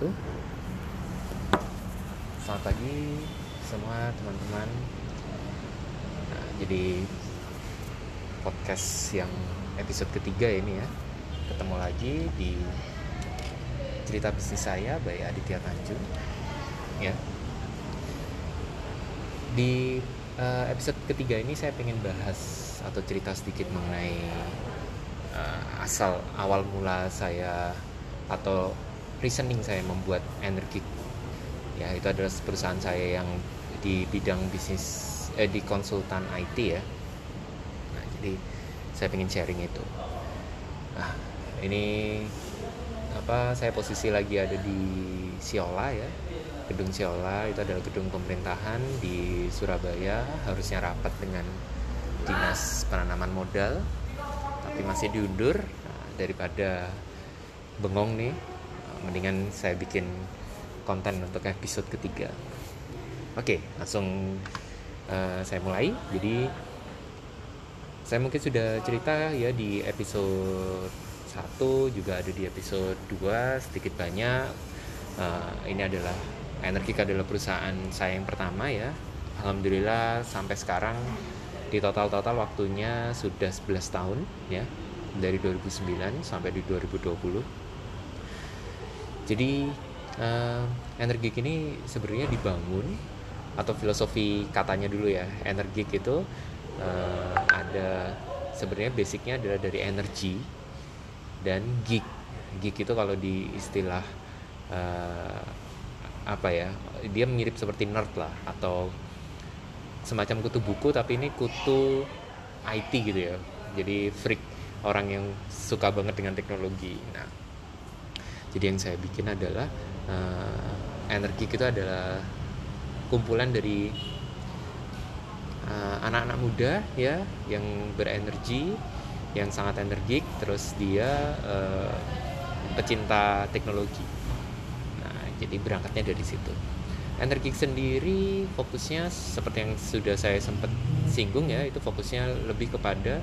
wabarakatuh Selamat pagi semua teman-teman. Nah, Jadi podcast yang episode ketiga ini ya. Ketemu lagi di cerita bisnis saya by Aditya Tanjung ya. Di uh, episode ketiga ini saya pengen bahas atau cerita sedikit mengenai uh, asal awal mula saya atau reasoning saya membuat energi. Ya itu adalah perusahaan saya yang di bidang bisnis eh, di konsultan IT ya. Nah jadi saya ingin sharing itu. Nah ini apa saya posisi lagi ada di Siola ya. Gedung Siola itu adalah gedung pemerintahan di Surabaya harusnya rapat dengan dinas penanaman modal tapi masih diundur nah, daripada bengong nih mendingan saya bikin konten untuk episode ketiga. Oke langsung uh, saya mulai. Jadi saya mungkin sudah cerita ya di episode 1 juga ada di episode 2 sedikit banyak. Uh, ini adalah Energik adalah perusahaan saya yang pertama ya. Alhamdulillah sampai sekarang di total-total waktunya sudah 11 tahun ya. Dari 2009 sampai di 2020 jadi uh, energi ini sebenarnya dibangun atau filosofi katanya dulu ya energi itu uh, ada sebenarnya basicnya adalah dari energi dan geek geek itu kalau di istilah uh, apa ya dia mirip seperti nerd lah atau semacam kutu buku tapi ini kutu IT gitu ya. Jadi freak orang yang suka banget dengan teknologi. Nah jadi yang saya bikin adalah uh, energi kita adalah kumpulan dari eh, anak-anak uh, muda ya yang berenergi yang sangat energik terus dia uh, pecinta teknologi. Nah jadi berangkatnya dari situ. Energi sendiri fokusnya seperti yang sudah saya sempat singgung ya itu fokusnya lebih kepada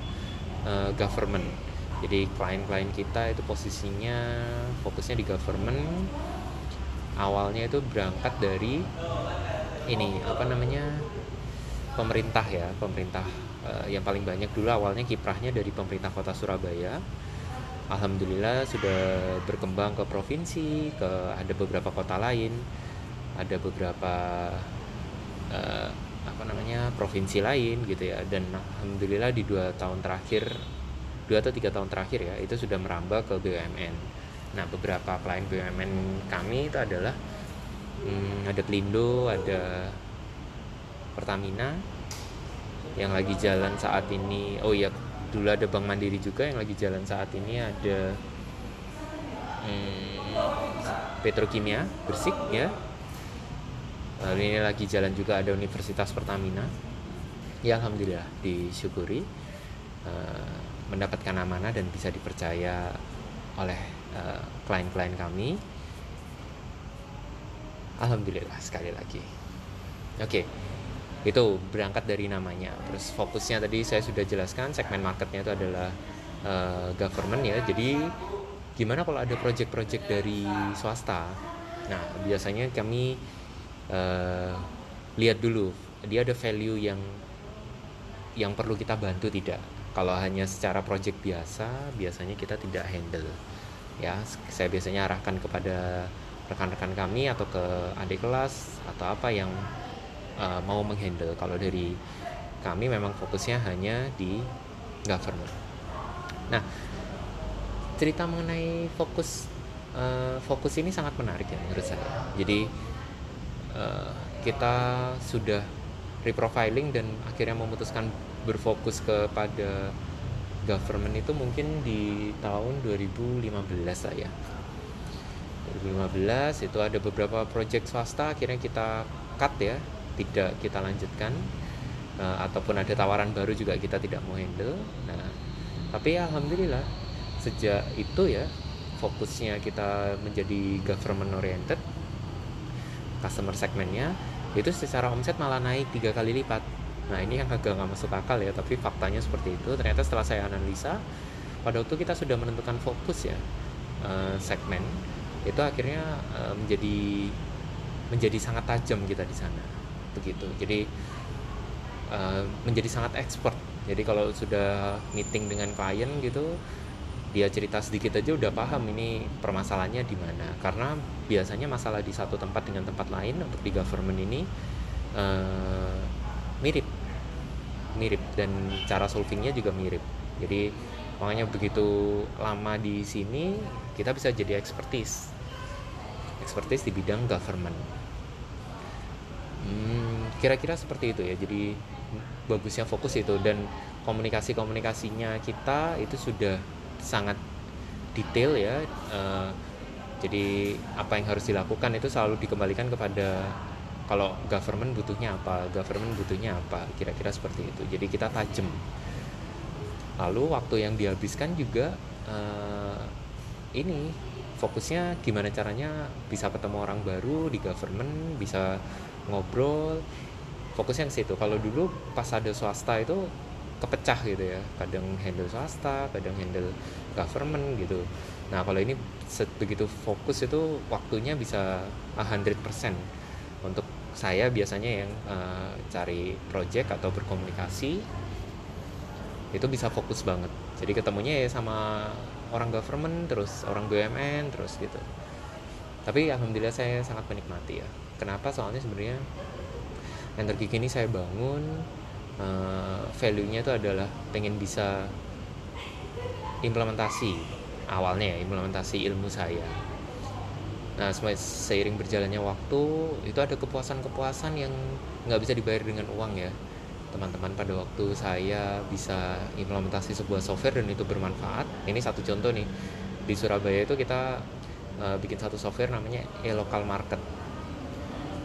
uh, government jadi klien-klien kita itu posisinya fokusnya di government. Awalnya itu berangkat dari ini apa namanya pemerintah ya pemerintah uh, yang paling banyak dulu awalnya kiprahnya dari pemerintah kota Surabaya. Alhamdulillah sudah berkembang ke provinsi ke ada beberapa kota lain ada beberapa uh, apa namanya provinsi lain gitu ya. Dan alhamdulillah di dua tahun terakhir dua atau tiga tahun terakhir ya itu sudah merambah ke BUMN. Nah beberapa klien BUMN kami itu adalah hmm, ada Pelindo, ada Pertamina yang lagi jalan saat ini. Oh iya dulu ada Bank Mandiri juga yang lagi jalan saat ini ada hmm, Petrokimia Bersik ya. Lalu ini lagi jalan juga ada Universitas Pertamina. Ya alhamdulillah disyukuri. Uh, mendapatkan amanah dan bisa dipercaya oleh uh, klien-klien kami. Alhamdulillah sekali lagi. Oke, okay. itu berangkat dari namanya. Terus fokusnya tadi saya sudah jelaskan segmen marketnya itu adalah uh, government ya. Jadi gimana kalau ada project-project dari swasta? Nah biasanya kami uh, lihat dulu dia ada value yang yang perlu kita bantu tidak kalau hanya secara project biasa biasanya kita tidak handle ya. Saya biasanya arahkan kepada rekan-rekan kami atau ke adik kelas atau apa yang uh, mau menghandle. Kalau dari kami memang fokusnya hanya di government. Nah cerita mengenai fokus uh, fokus ini sangat menarik ya menurut saya. Jadi uh, kita sudah reprofiling dan akhirnya memutuskan berfokus kepada government itu mungkin di tahun 2015 lah ya. 2015 itu ada beberapa project swasta akhirnya kita cut ya tidak kita lanjutkan. Uh, ataupun ada tawaran baru juga kita tidak mau handle. Nah tapi ya alhamdulillah sejak itu ya fokusnya kita menjadi government oriented customer segmentnya itu secara omset malah naik tiga kali lipat Nah ini yang agak nggak masuk akal ya, tapi faktanya seperti itu. Ternyata setelah saya analisa, pada waktu kita sudah menentukan fokus ya uh, segmen, itu akhirnya uh, menjadi menjadi sangat tajam kita di sana. Begitu. Jadi uh, menjadi sangat expert. Jadi kalau sudah meeting dengan klien gitu dia cerita sedikit aja udah paham ini permasalahannya di mana. Karena biasanya masalah di satu tempat dengan tempat lain untuk di government ini uh, mirip mirip dan cara solvingnya juga mirip. Jadi makanya begitu lama di sini kita bisa jadi expertise expertise di bidang government. Hmm, kira-kira seperti itu ya. Jadi bagusnya fokus itu. Dan komunikasi komunikasinya kita itu sudah sangat detail ya. Uh, jadi apa yang harus dilakukan itu selalu dikembalikan kepada kalau government butuhnya apa government butuhnya apa kira-kira seperti itu. Jadi kita tajam. Lalu waktu yang dihabiskan juga uh, ini fokusnya gimana caranya bisa ketemu orang baru di government bisa ngobrol. Fokusnya ke situ. Kalau dulu pas ada swasta itu kepecah gitu ya. Kadang handle swasta kadang handle government gitu. Nah kalau ini begitu fokus itu waktunya bisa 100% untuk saya biasanya yang uh, cari project atau berkomunikasi itu bisa fokus banget. Jadi ketemunya ya sama orang government terus orang BUMN terus gitu. Tapi alhamdulillah saya sangat menikmati ya. Kenapa? Soalnya sebenarnya energi kini saya bangun uh, value-nya itu adalah pengen bisa implementasi awalnya ya implementasi ilmu saya nah seiring berjalannya waktu itu ada kepuasan-kepuasan yang nggak bisa dibayar dengan uang ya. Teman-teman pada waktu saya bisa implementasi sebuah software dan itu bermanfaat. Ini satu contoh nih. Di Surabaya itu kita uh, bikin satu software namanya e-local market.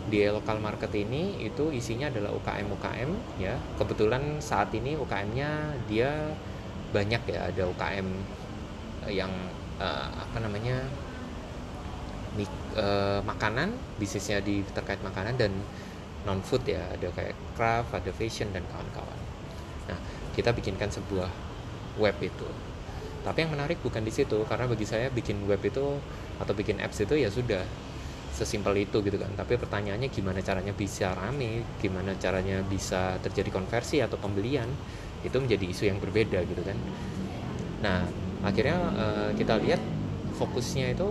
Di local market ini itu isinya adalah UKM UKM ya. Kebetulan saat ini UKM-nya dia banyak ya ada UKM yang uh, apa namanya mik, uh, makanan bisnisnya di terkait makanan dan non food ya. Ada kayak craft ada fashion dan kawan-kawan. Nah kita bikinkan sebuah web itu. Tapi yang menarik bukan di situ karena bagi saya bikin web itu atau bikin apps itu ya sudah sesimpel itu gitu kan. Tapi pertanyaannya gimana caranya bisa rame gimana caranya bisa terjadi konversi atau pembelian itu menjadi isu yang berbeda gitu kan. Nah akhirnya uh, kita lihat fokusnya itu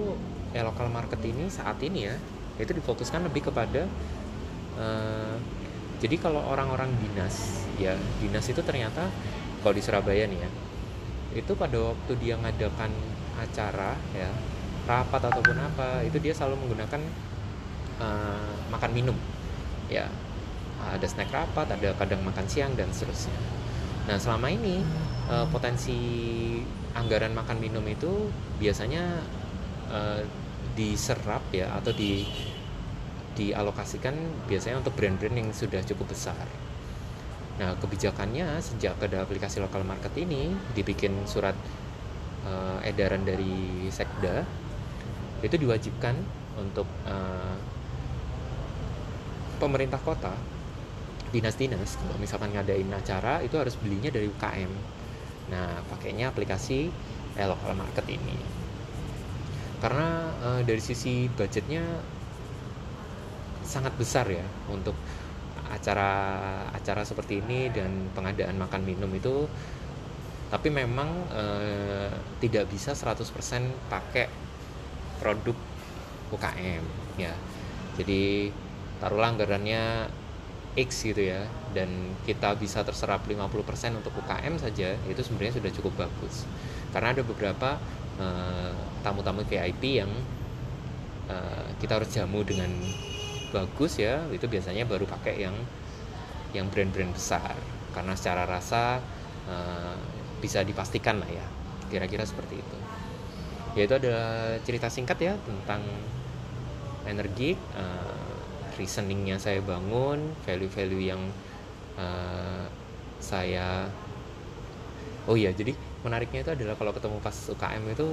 ya lokal market ini saat ini ya itu difokuskan lebih kepada uh, jadi kalau orang-orang dinas ya dinas itu ternyata kalau di Surabaya nih ya itu pada waktu dia ngadakan acara ya rapat ataupun apa itu dia selalu menggunakan uh, makan minum ya. Ada snack rapat ada kadang makan siang dan seterusnya. Nah selama ini uh, potensi anggaran makan minum itu biasanya uh, diserap ya atau di dialokasikan biasanya untuk brand-brand yang sudah cukup besar. Nah, kebijakannya sejak ada aplikasi lokal market ini dibikin surat uh, edaran dari Sekda itu diwajibkan untuk uh, pemerintah kota dinas-dinas kalau misalkan ngadain acara itu harus belinya dari UKM nah pakainya aplikasi eh, local market ini karena uh, dari sisi budgetnya sangat besar ya untuk acara-acara seperti ini dan pengadaan makan minum itu. Tapi memang uh, tidak bisa 100% pakai produk UKM ya. Jadi taruhlah anggarannya X gitu ya dan kita bisa terserap 50% untuk UKM saja itu sebenarnya sudah cukup bagus. Karena ada beberapa uh, tamu-tamu VIP yang uh, kita harus jamu dengan bagus ya. Itu biasanya baru pakai yang yang brand-brand besar. Karena secara rasa uh, bisa dipastikan lah ya. Kira-kira seperti itu. Ya itu ada cerita singkat ya tentang energi. Uh, reasoningnya saya bangun value-value yang uh, saya oh iya jadi menariknya itu adalah kalau ketemu pas UKM itu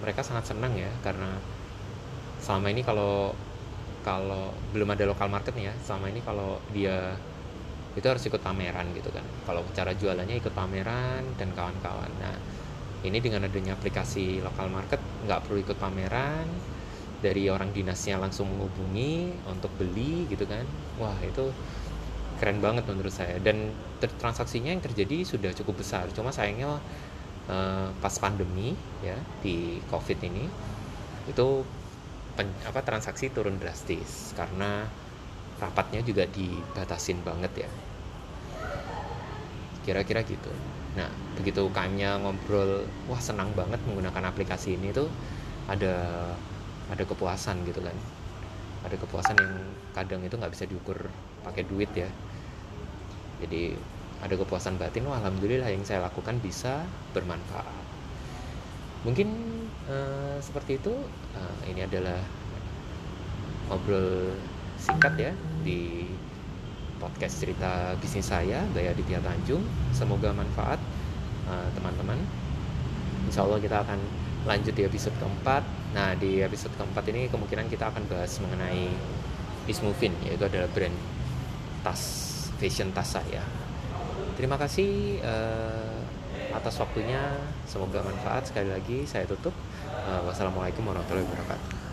mereka sangat senang ya karena selama ini kalau kalau belum ada lokal market ya selama ini kalau dia itu harus ikut pameran gitu kan. Kalau cara jualannya ikut pameran dan kawan-kawan. Nah ini dengan adanya aplikasi lokal market nggak perlu ikut pameran dari orang dinasnya langsung menghubungi untuk beli gitu kan. Wah itu keren banget menurut saya. Dan transaksinya yang terjadi sudah cukup besar. Cuma sayangnya uh, pas pandemi ya di covid ini itu pen, apa transaksi turun drastis karena rapatnya juga dibatasin banget ya. Kira-kira gitu. Nah begitu UKM-nya ngobrol wah senang banget menggunakan aplikasi ini tuh ada ada kepuasan gitu kan. Ada kepuasan yang kadang itu nggak bisa diukur pakai duit ya. Jadi ada kepuasan batin wah alhamdulillah yang saya lakukan bisa bermanfaat. Mungkin uh, seperti itu. Uh, ini adalah ngobrol singkat ya di podcast cerita bisnis saya Gaya Aditya Tanjung. Semoga manfaat eh, teman-teman. Uh, Insya Allah kita akan lanjut di episode keempat. Nah di episode keempat ini kemungkinan kita akan bahas mengenai Ismovin yaitu adalah brand tas fashion tas saya terima kasih uh, atas waktunya. Semoga manfaat sekali lagi saya tutup. Uh, wassalamualaikum warahmatullahi wabarakatuh